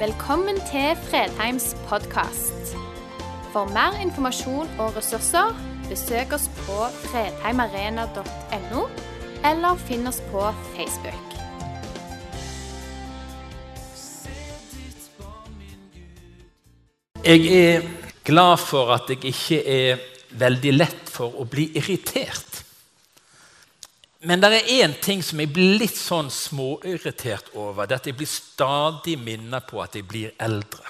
Velkommen til Fredheims podkast. For mer informasjon og ressurser, besøk oss på fredheimarena.no, eller finn oss på Facebook. Jeg er glad for at jeg ikke er veldig lett for å bli irritert. Men det er én ting som jeg blir litt sånn småirritert over. Det er at jeg blir stadig minnet på at jeg blir eldre.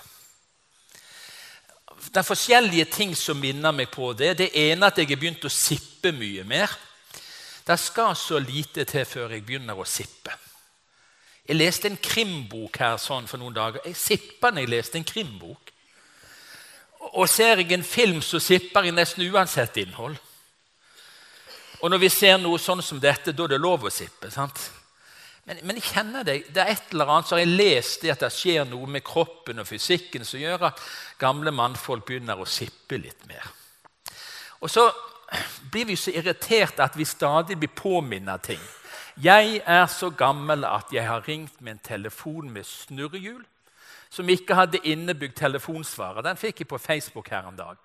Det er forskjellige ting som minner meg på det. Det ene er at jeg har begynt å sippe mye mer. Det skal så lite til før jeg begynner å sippe. Jeg leste en krimbok her sånn for noen dager. Jeg sippa når jeg leste en krimbok. Og ser jeg en film, så sipper jeg nesten uansett innhold. Og når vi ser noe sånn som dette, da er det lov å sippe. sant? Men, men, jeg kjenner det, det er et eller annet, så har jeg lest det at det skjer noe med kroppen og fysikken som gjør at gamle mannfolk begynner å sippe litt mer. Og så blir vi så irritert at vi stadig blir påminnet ting. Jeg er så gammel at jeg har ringt med en telefon med snurrehjul som ikke hadde innebygd telefonsvarer. Den fikk jeg på Facebook her en dag.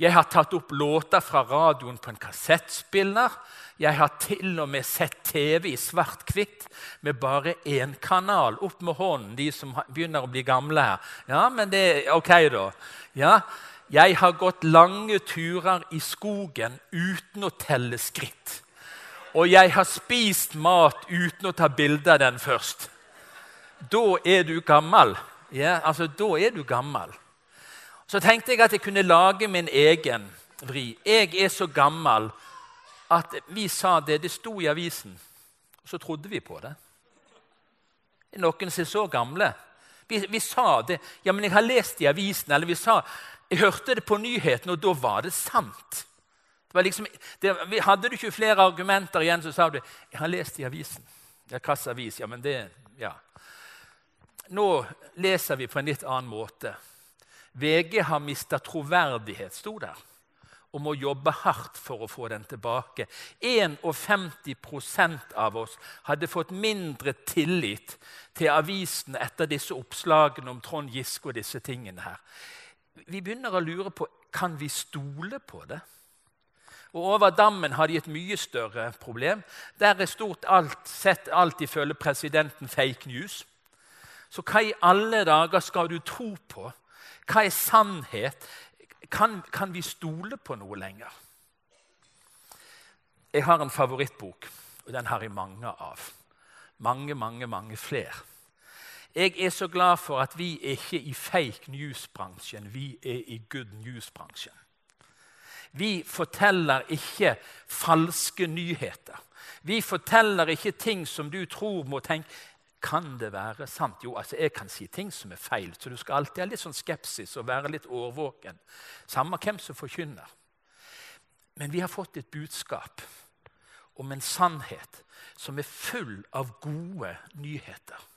Jeg har tatt opp låter fra radioen på en kassettspiller. Jeg har til og med sett TV i svart-hvitt med bare én kanal. Opp med hånden, de som begynner å bli gamle her. Ja, men det er ok, da. Ja, jeg har gått lange turer i skogen uten å telle skritt. Og jeg har spist mat uten å ta bilde av den først. Da er du gammel. Ja, altså, da er du gammel. Så tenkte jeg at jeg kunne lage min egen vri. Jeg er så gammel at vi sa det. Det sto i avisen. Og så trodde vi på det. Noen som er så gamle. Vi, vi, sa det. Ja, men jeg har lest i avisen. Eller vi sa Jeg hørte det på nyhetene, og da var det sant. Det var liksom, det, hadde du ikke flere argumenter igjen, så sa du jeg har lest i avisen. Ja, Hvilken avis? Ja, men det, ja. Nå leser vi på en litt annen måte. VG har mista troverdighet, sto der, og må jobbe hardt for å få den tilbake. 51% av oss hadde fått mindre tillit til avisen etter disse oppslagene om Trond Giske og disse tingene her. Vi begynner å lure på kan vi stole på det. Og Over dammen har de et mye større problem. Der er stort alt, sett alt ifølge presidenten fake news. Så hva i alle dager skal du tro på hva er sannhet? Kan, kan vi stole på noe lenger? Jeg har en favorittbok, og den har jeg mange av. Mange, mange, mange flere. Jeg er så glad for at vi er ikke i fake news-bransjen, vi er i good news-bransjen. Vi forteller ikke falske nyheter. Vi forteller ikke ting som du tror må tenke kan det være sant? Jo, altså jeg kan si ting som er feil, så du skal alltid ha litt sånn skepsis og være litt årvåken. Samme hvem som forkynner. Men vi har fått et budskap om en sannhet som er full av gode nyheter.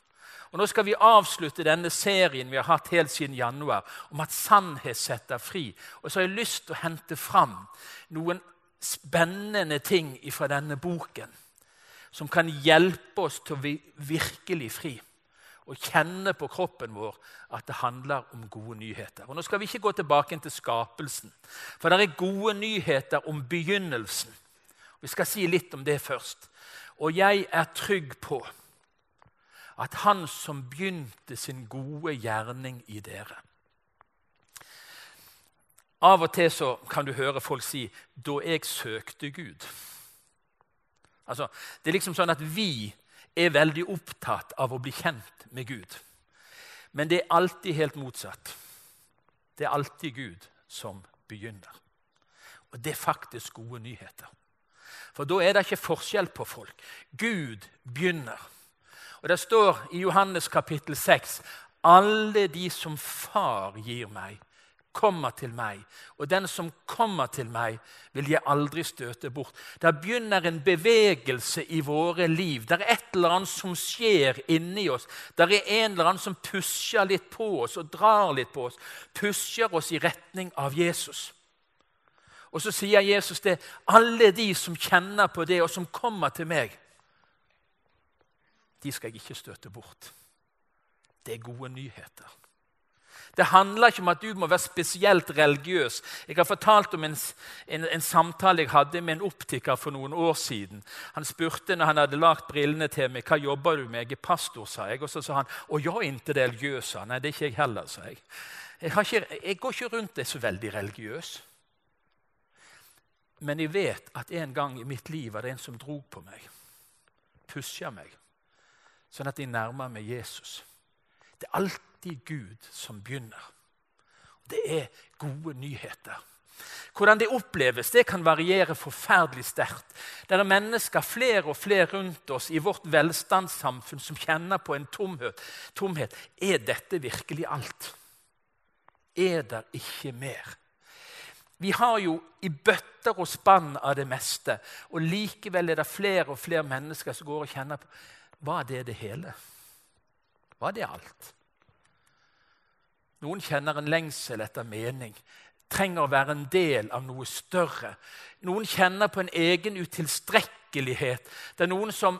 Og Nå skal vi avslutte denne serien vi har hatt helt siden januar, om at sannhet setter fri. Og så har jeg lyst til å hente fram noen spennende ting fra denne boken som kan hjelpe oss til å bli virkelig fri. Og kjenne på kroppen vår at det handler om gode nyheter. Og Nå skal vi ikke gå tilbake til skapelsen, for det er gode nyheter om begynnelsen. Vi skal si litt om det først. Og jeg er trygg på at Han som begynte sin gode gjerning i dere Av og til kan du høre folk si 'da jeg søkte Gud'. Altså, det er liksom sånn at Vi er veldig opptatt av å bli kjent med Gud. Men det er alltid helt motsatt. Det er alltid Gud som begynner. Og det er faktisk gode nyheter. For da er det ikke forskjell på folk. Gud begynner. Og Det står i Johannes kapittel 6 alle de som Far gir meg, kommer til meg. Og den som kommer til meg, vil jeg aldri støte bort. Der begynner en bevegelse i våre liv. Det er et eller annet som skjer inni oss. Det er en eller annen som pusher litt på oss og drar litt på oss. Pusher oss i retning av Jesus. Og så sier Jesus det. Alle de som kjenner på det, og som kommer til meg, de skal jeg ikke støte bort. Det er gode nyheter. Det handler ikke om at du må være spesielt religiøs. Jeg har fortalt om en, en, en, samtale jeg hadde med en optiker for noen år siden. Han spurte når han hadde lagt brillene til meg, hva jobber du med. Jeg er pastor, sa jeg. Og så sa han å er ikke religiøs. Nei, det er ikke jeg heller, sa jeg. Jeg, ikke, jeg går ikke rundt det så veldig religiøs. Men jeg vet at en gang i mitt liv var det en som dro på meg, pusha meg, sånn at jeg nærma meg Jesus. Det er alltid Gud som begynner. Det er gode nyheter. Hvordan det oppleves, det kan variere forferdelig sterkt. Det er mennesker, flere og flere rundt oss i vårt velstandssamfunn som kjenner på en tomhet. tomhet. Er dette virkelig alt? Er det ikke mer? Vi har jo i bøtter og spann av det meste, og likevel er det flere og flere mennesker som går og kjenner på Var det det hele? Var det alt? Noen kjenner en lengsel etter mening, trenger å være en del av noe større. Noen kjenner på en egen utilstrekkelighet. Det er noen som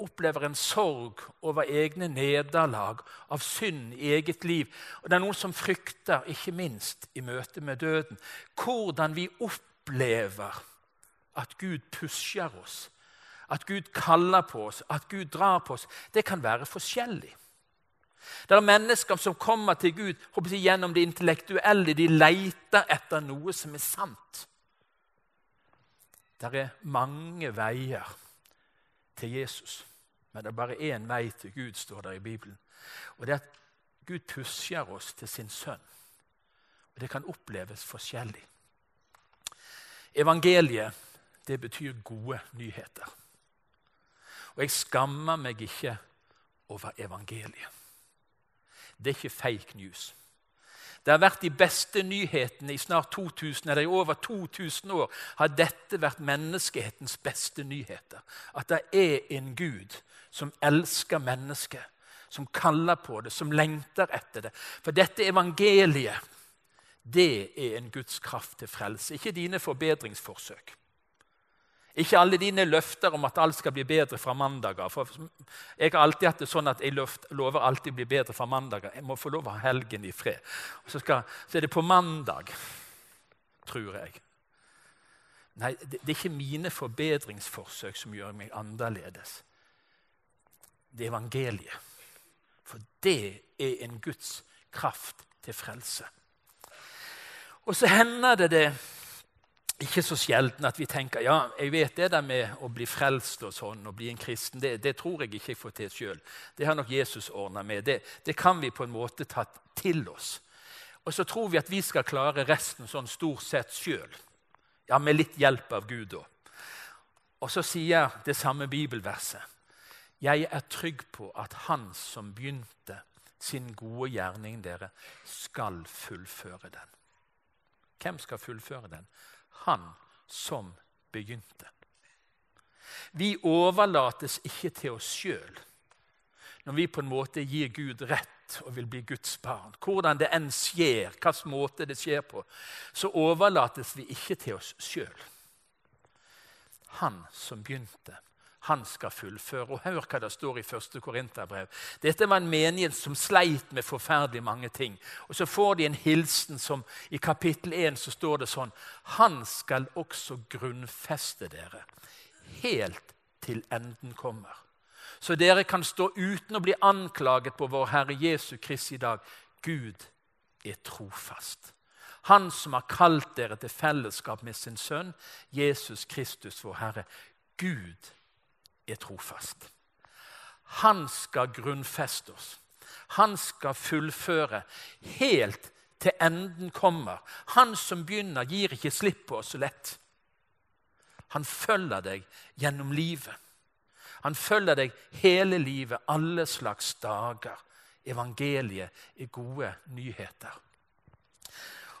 opplever en sorg over egne nederlag, av synd i eget liv. Og det er noen som frykter, ikke minst i møte med døden, hvordan vi opplever at Gud pusher oss, at Gud kaller på oss, at Gud drar på oss. Det kan være forskjellig. Det er mennesker som kommer til Gud gjennom det intellektuelle. De leter etter noe som er sant. Det er mange veier til Jesus. Men det er bare én vei til Gud, står det i Bibelen. Og det er at Gud pusher oss til sin sønn. Og Det kan oppleves forskjellig. Evangeliet, det betyr gode nyheter. Og jeg skammer meg ikke over evangeliet. Det er ikke fake news. Det har vært de beste nyhetene i snart 2000, eller i over 2000 år. har dette vært menneskehetens beste nyheter. At det er en Gud som elsker mennesket, som kaller på det, som lengter etter det. For dette evangeliet, det er en Guds kraft til frelse, ikke dine forbedringsforsøk. Ikke alle dine løfter om at alt skal bli bedre fra mandager. For jeg har alltid hatt det sånn at jeg lover alltid å bli bedre fra mandager. Jeg må få lov å ha helgen i fred. Så, skal, så, er det på mandag, tror jeg. Nei, det, det er ikke mine forbedringsforsøk som gjør meg annerledes det er evangeliet. For det er en Guds kraft til frelse. Og så hender det det ikke så sjelden at vi tenker ja, jeg vet det der med å bli frelst og sånn, og bli en kristen, det, det tror jeg ikke jeg får til sjøl. Det har nok Jesus ordna med. Det, det, kan vi på en måte ta til oss. Og så tror vi at vi skal klare resten sånn stort sett sjøl. Ja, med litt hjelp av Gud, da. Og så sier det samme bibelverset jeg er trygg på at Han som begynte sin gode gjerning, dere, skal fullføre den. Hvem skal fullføre den? Han som begynte. Vi overlates ikke til oss sjøl når vi på en måte gir Gud rett og vil bli Guds barn. Hvordan det enn skjer, hvilken måte det skjer på, så overlates vi ikke til oss sjøl. Han som begynte han skal fullføre. Og Hør hva det står i 1. Korinterbrev. Dette var en menighet som sleit med forferdelig mange ting. Og Så får de en hilsen som i kapittel 1 så står det sånn Han skal også grunnfeste dere helt til enden kommer. Så dere kan stå uten å bli anklaget på vår Herre Jesu Krist i dag. Gud er trofast. Han som har kalt dere til fellesskap med sin sønn, Jesus Kristus, vår Herre. Gud er trofast. Han skal grunnfeste oss. Han skal fullføre helt til enden kommer. Han som begynner, gir ikke slipp på oss så lett. Han følger deg gjennom livet. Han følger deg hele livet, alle slags dager. Evangeliet er gode nyheter.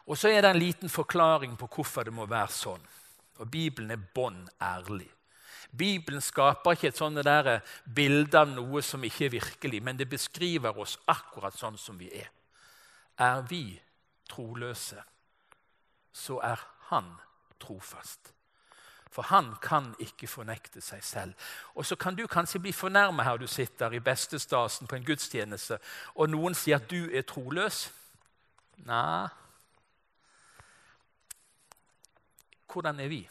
Og så er det en liten forklaring på hvorfor det må være sånn. Og Bibelen er bånn ærlig. Bibelen skaper ikke et sånt der bilde av noe som ikke er virkelig, men det beskriver oss akkurat sånn som vi er. Er vi troløse, så er han trofast. For han kan ikke fornekte seg selv. Og så kan du kanskje bli fornærma her du sitter i bestestasen på en gudstjeneste, og noen sier at du er troløs. Nei Hvordan er vi?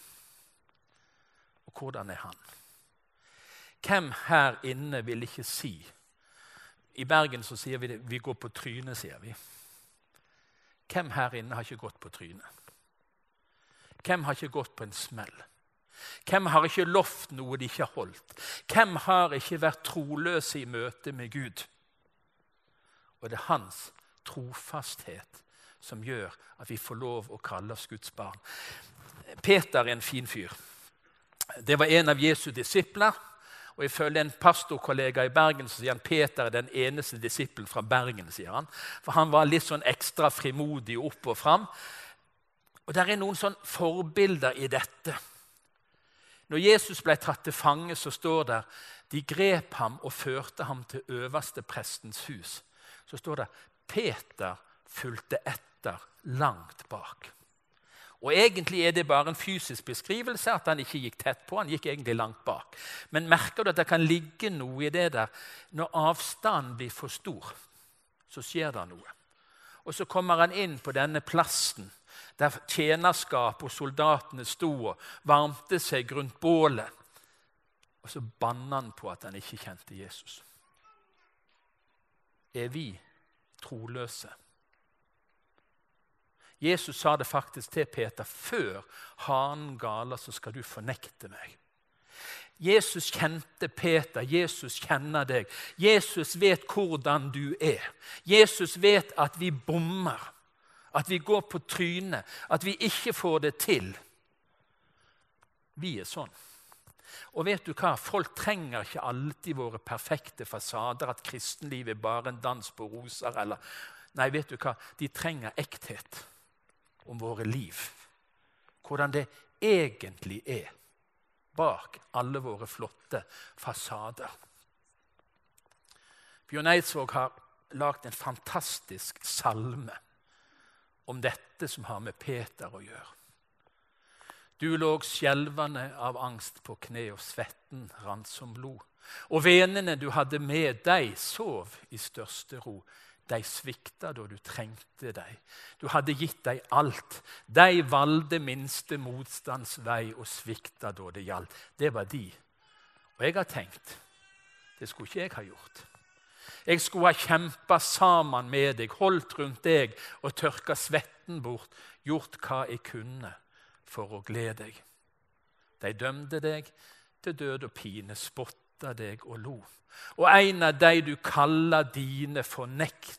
Og hvordan er han? Hvem her inne vil ikke si I Bergen så sier vi det, vi går på trynet, sier vi. Hvem her inne har ikke gått på trynet? Hvem har ikke gått på en smell? Hvem har ikke lovt noe de ikke har holdt? Hvem har ikke vært troløse i møte med Gud? Og det er hans trofasthet som gjør at vi får lov å kalle oss Guds barn. Peter er en fin fyr. Det var en av Jesu disipler. Og Ifølge en pastorkollega i Bergen så sier han Peter er den eneste disippelen fra Bergen. sier han. For han var litt sånn ekstra frimodig opp og fram. Og der er noen sånn forbilder i dette. Når Jesus ble tatt til fange, så står det de grep ham og førte ham til øverste prestens hus. Så står det Peter fulgte etter langt bak. Og Egentlig er det bare en fysisk beskrivelse at han ikke gikk tett på. han gikk egentlig langt bak. Men merker du at det kan ligge noe i det der? Når avstanden blir for stor, så skjer det noe. Og så kommer han inn på denne plassen der tjenerskap og soldatene sto og varmte seg rundt bålet. Og så banner han på at han ikke kjente Jesus. Er vi troløse? Jesus sa det faktisk til Peter før hanen galer, så skal du fornekte meg. Jesus kjente Peter, Jesus kjenner deg. Jesus vet hvordan du er. Jesus vet at vi bommer, at vi går på trynet, at vi ikke får det til. Vi er sånn. Og vet du hva? Folk trenger ikke alltid våre perfekte fasader, at kristenlivet er bare en dans på roser. Eller. Nei, vet du hva? De trenger ekthet om våre liv. Hvordan det egentlig er bak alle våre flotte fasader. Bjørn Eidsvåg har lagd en fantastisk salme om dette som har med Peter å gjøre. Du lå skjelvende av angst på kne, og svetten rant som blod. Og venene du hadde med deg, sov i største ro. De svikta da du trengte dem. Du hadde gitt dem alt. De valgte minste motstands vei og svikta da det gjaldt. Det var de. Og jeg har tenkt det skulle ikke jeg ha gjort. Jeg skulle ha kjempa sammen med deg, holdt rundt deg og tørka svetten bort, gjort hva jeg kunne for å glede deg. De dømte deg til død og pine, spotta deg og lo. Og en av de du kaller dine, fornekta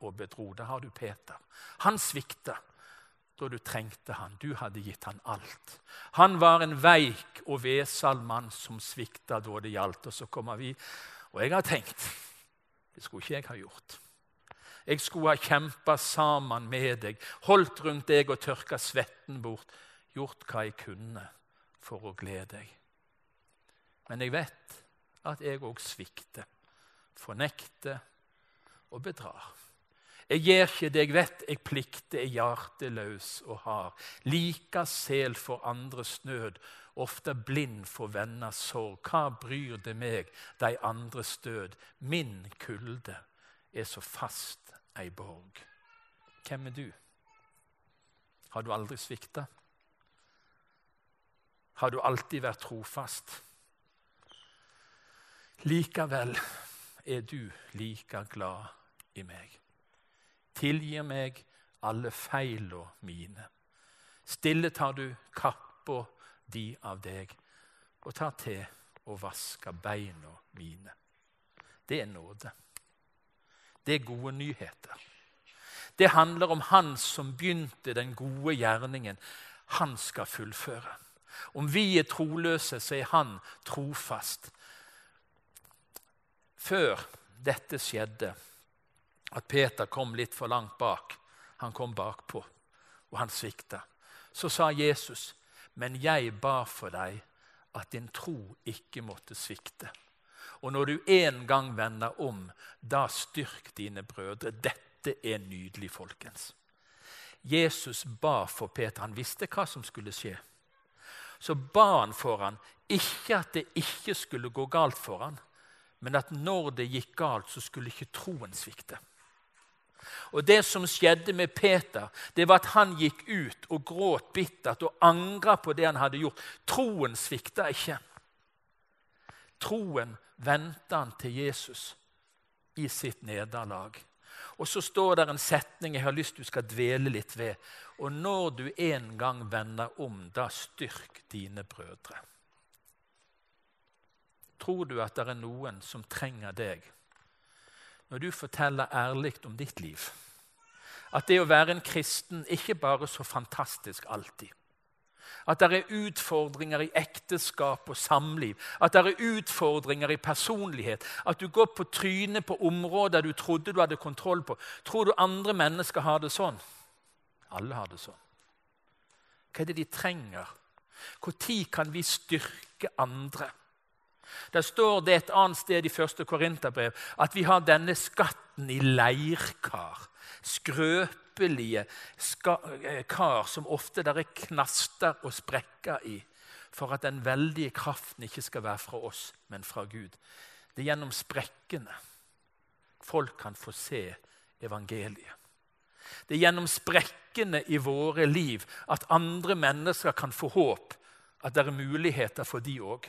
og bedro. det har du Peter. Han svikta da du trengte han. Du hadde gitt han alt. Han var en veik og vesal mann som svikta da det gjaldt. Og så kommer vi, og jeg har tenkt det skulle ikke jeg ha gjort. Jeg skulle ha kjempa sammen med deg, holdt rundt deg og tørka svetten bort, gjort hva jeg kunne for å glede deg. Men jeg vet at jeg òg svikter, fornekter og bedrar. Jeg gjør ikke det jeg vet, jeg plikter, er hjerteløs og har. Lika sel for andres nød, ofte blind for venners sorg. Hva bryr det meg, de andres død? Min kulde er så fast ei borg. Hvem er du? Har du aldri svikta? Har du alltid vært trofast? Likevel er du like glad i meg. Tilgir meg alle feila mine. Stille tar du kappa di av deg og tar til å vaske beina mine. Det er nåde. Det er gode nyheter. Det handler om Han som begynte den gode gjerningen. Han skal fullføre. Om vi er troløse, så er Han trofast før dette skjedde, at Peter kom litt for langt bak. Han kom bakpå, og han svikta. Så sa Jesus, 'Men jeg ba for deg at din tro ikke måtte svikte.' Og når du en gang vender om, da styrk dine brødre. Dette er nydelig, folkens. Jesus ba for Peter. Han visste hva som skulle skje. Så ba han for han, ikke at det ikke skulle gå galt for han, men at når det gikk galt, så skulle ikke troen svikte. Og Det som skjedde med Peter, det var at han gikk ut og gråt bittert og angra på det han hadde gjort. Troen svikta ikke. Troen venta han til Jesus i sitt nederlag. Og så står det en setning jeg har lyst til du skal dvele litt ved. Og når du en gang vender om, da styrk dine brødre. Tror du at det er noen som trenger deg når du forteller ærlig om ditt liv? At det å være en kristen ikke bare er så fantastisk alltid. At det er utfordringer i ekteskap og samliv. At det er utfordringer i personlighet. At du går på trynet på områder du trodde du hadde kontroll på. Tror du andre mennesker har det sånn? Alle har det sånn. Hva er det de trenger? Når kan vi styrke andre? Der står det et annet sted i 1. Korinterbrev at vi har denne skatten i leirkar. Skrøpelige eh, kar som ofte der er knaster og sprekker i, for at den veldige kraften ikke skal være fra oss, men fra Gud. Det er gjennom sprekkene folk kan få se evangeliet. Det er gjennom sprekkene i våre liv at andre mennesker kan få håp, at det er muligheter for de òg.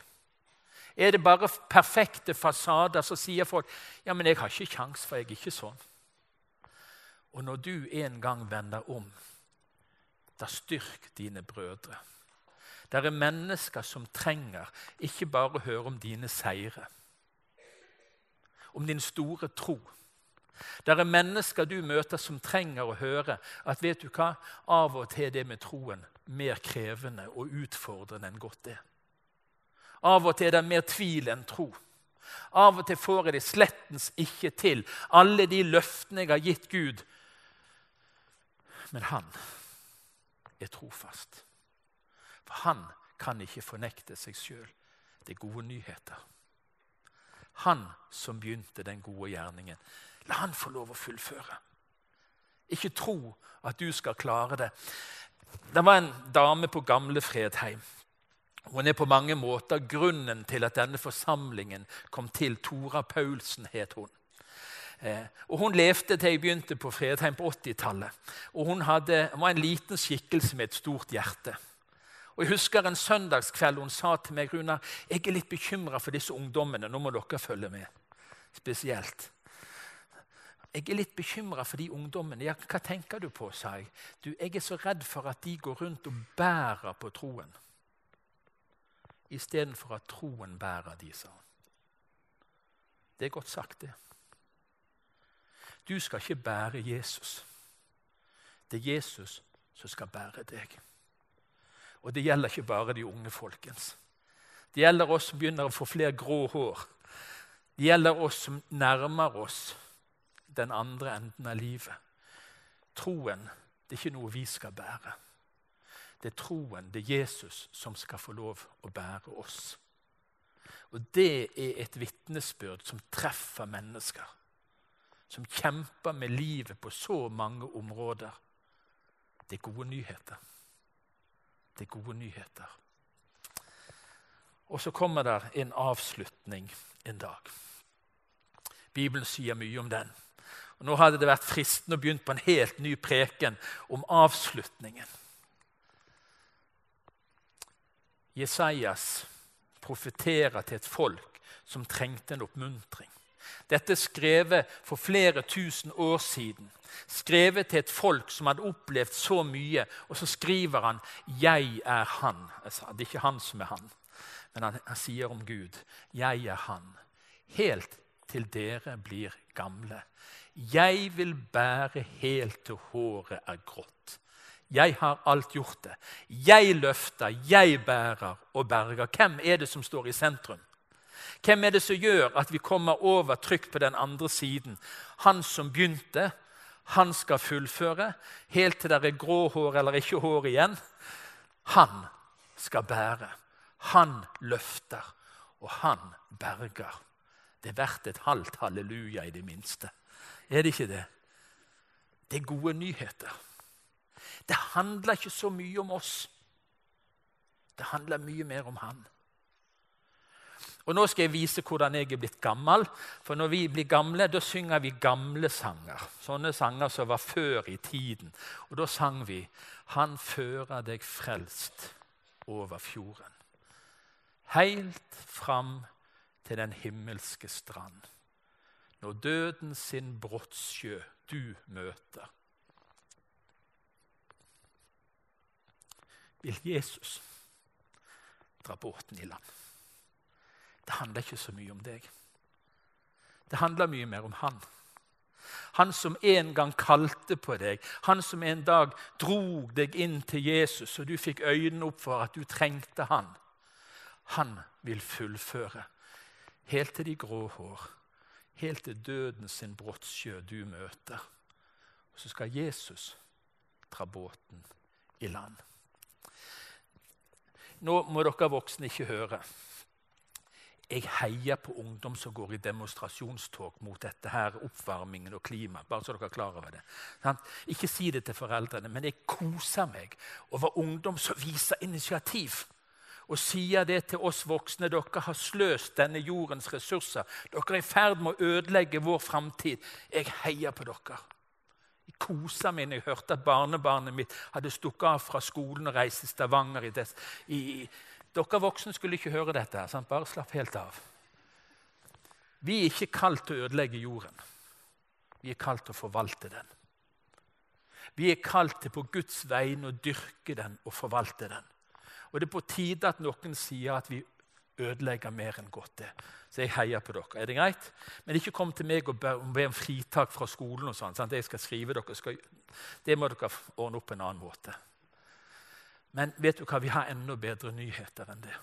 Er det bare perfekte fasader, så sier folk ja, men jeg har ikke kjangs, for jeg er ikke sånn. Og når du en gang vender om, da styrk dine brødre. Det er mennesker som trenger ikke bare å høre om dine seire, om din store tro. Det er mennesker du møter som trenger å høre at vet du hva, av og til det med troen mer krevende og utfordrende enn godt er. Av og til er det mer tvil enn tro. Av og til får jeg det slettens ikke til, alle de løftene jeg har gitt Gud. Men han er trofast. For han kan ikke fornekte seg sjøl. Det er gode nyheter. Han som begynte den gode gjerningen. La han få lov å fullføre. Ikke tro at du skal klare det. Det var en dame på gamle Fredheim hun er på mange måter grunnen til at denne forsamlingen kom til. Tora Paulsen het hun. Eh, og Hun levde til jeg begynte på Fredheim på 80-tallet. Og hun, hadde, var en liten skikkelse med et stort hjerte. Og Jeg husker en søndagskveld hun sa til meg Runa, jeg er litt bekymra for disse ungdommene. Nå må dere følge med. Spesielt. Jeg er litt bekymra for de ungdommene. Ja, hva tenker du på, sa jeg. Du, Jeg er så redd for at de går rundt og bærer på troen istedenfor at troen bærer de, sa han. Det er godt sagt, det. Du skal ikke bære Jesus. Det er Jesus som skal bære deg. Og det gjelder ikke bare de unge, folkens. Det gjelder oss som begynner å få flere grå hår. Det gjelder oss som nærmer oss den andre enden av livet. Troen det er ikke noe vi skal bære. Det er troen, det er Jesus, som skal få lov å bære oss. Og det er et vitnesbyrd som treffer mennesker. Som kjemper med livet på så mange områder. Det er gode nyheter. Det er gode nyheter. Og så kommer det en avslutning en dag. Bibelen sier mye om den. Og Nå hadde det vært fristende å begynne på en helt ny preken om avslutningen. Jesajas profeterer til et folk som trengte en oppmuntring. Dette er skrevet for flere tusen år siden. Skrevet til et folk som hadde opplevd så mye. Og så skriver han 'Jeg er Han'. Det er ikke han som er han, men han, han sier om Gud 'Jeg er Han'. Helt til dere blir gamle. Jeg vil bære helt til håret er grått. Jeg har alt gjort det. Jeg løfter, jeg bærer og berger. Hvem er det som står i sentrum? Hvem er det som gjør at vi kommer over trygt på den andre siden? Han som begynte, han skal fullføre, helt til det er grå hår eller ikke hår igjen. Han skal bære. Han løfter, og han berger. Det er verdt et halvt halleluja i det minste. Er det ikke det? Det er gode nyheter. Det handler ikke så mye om oss. Det handler mye mer om Han. Og Nå skal jeg vise hvordan jeg er blitt gammel. For når vi blir gamle, da synger vi gamle sanger. Sånne sanger som var før i tiden. Og da sang vi 'Han fører deg frelst over fjorden'. Heilt fram til den himmelske strand. Når døden sin brottsjø du møter. Vil Jesus dra båten i land? Det handler ikke så mye om deg. Det handler mye mer om han. Han som en gang kalte på deg, han som en dag drog deg inn til Jesus, og du fikk øynene opp for at du trengte han. Han vil fullføre helt til de grå hår, helt til døden sin brottsjø du møter. Og så skal Jesus dra båten i land. Nå må dere voksne ikke høre. Jeg heier på ungdom som går i demonstrasjonstog mot dette her, oppvarmingen og klima. bare så dere er klar over det. Ikke si det til foreldrene, men jeg koser meg over ungdom som viser initiativ. Og sier det til oss voksne. Dere har sløst denne jordens ressurser. Dere er i ferd med å ødelegge vår framtid. Jeg heier på dere. Jeg kosa meg når jeg hørte at barnebarnet mitt hadde stukket av fra skolen og reist til Stavanger. i, des, i dere voksne skulle ikke høre dette. Sant? Bare slapp helt av. Vi er ikke kalt til å ødelegge jorden. Vi er kalt til å forvalte den. Vi er kalt til på Guds vegne å dyrke den og forvalte den. Og Det er på tide at noen sier at vi ødelegger mer enn godt. det. Så jeg heier på dere. Er det greit? Men ikke kom til meg og be om fritak fra skolen. og sånt, sant? Jeg skal skrive dere skal, Det må dere ordne opp på en annen måte. Men vet du hva? vi har enda bedre nyheter enn det.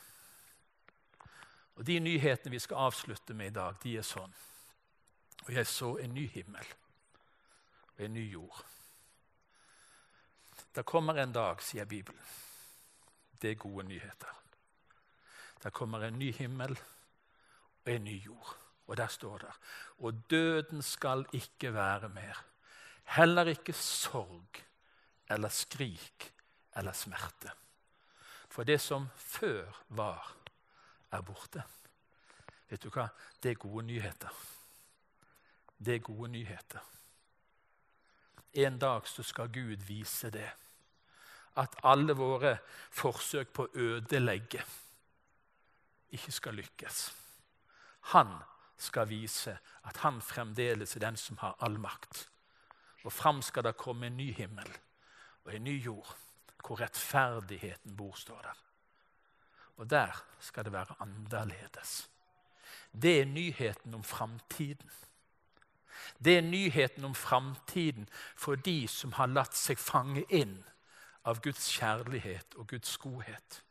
Og De nyhetene vi skal avslutte med i dag, de er sånn. Og jeg så en ny himmel og en ny jord. Det kommer en dag, sier Bibelen. Det er gode nyheter. Det kommer en ny himmel og en ny jord. Og der står det Og døden skal ikke være mer. Heller ikke sorg eller skrik eller smerte. For det som før var, er borte. Vet du hva? Det er gode nyheter. Det er gode nyheter. En dag så skal Gud vise det. At alle våre forsøk på å ødelegge ikke skal lykkes. Han skal vise at han fremdeles er den som har all makt. Og fram skal det komme en ny himmel og en ny jord hvor rettferdigheten bor, står der. Og der skal det være annerledes. Det er nyheten om framtiden. Det er nyheten om framtiden for de som har latt seg fange inn av Guds kjærlighet og Guds godhet.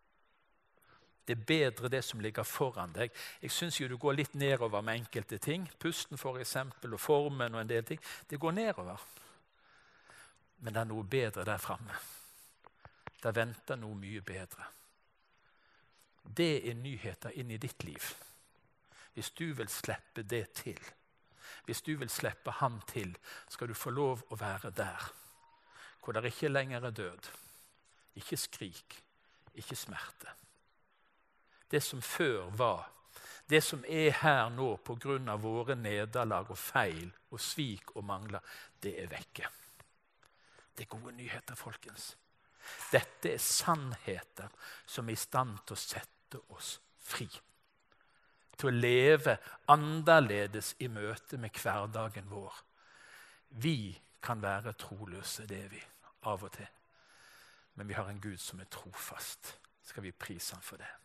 Det er bedre det som ligger foran deg. Jeg syns du går litt nedover med enkelte ting. Pusten for eksempel, og formen og en del ting. Det går nedover. Men det er noe bedre der framme. Det venter noe mye bedre. Det er nyheter inn i ditt liv. Hvis du vil slippe det til, hvis du vil slippe ham til, skal du få lov å være der. Hvor det ikke lenger er død, ikke skrik, ikke smerte. Det som før var, det som er her nå pga. våre nederlag og feil og svik og mangler, det er vekke. Det er gode nyheter, folkens. Dette er sannheter som er i stand til å sette oss fri. Til å leve annerledes i møte med hverdagen vår. Vi kan være troløse, det er vi, av og til. Men vi har en Gud som er trofast. Skal vi prise ham for det?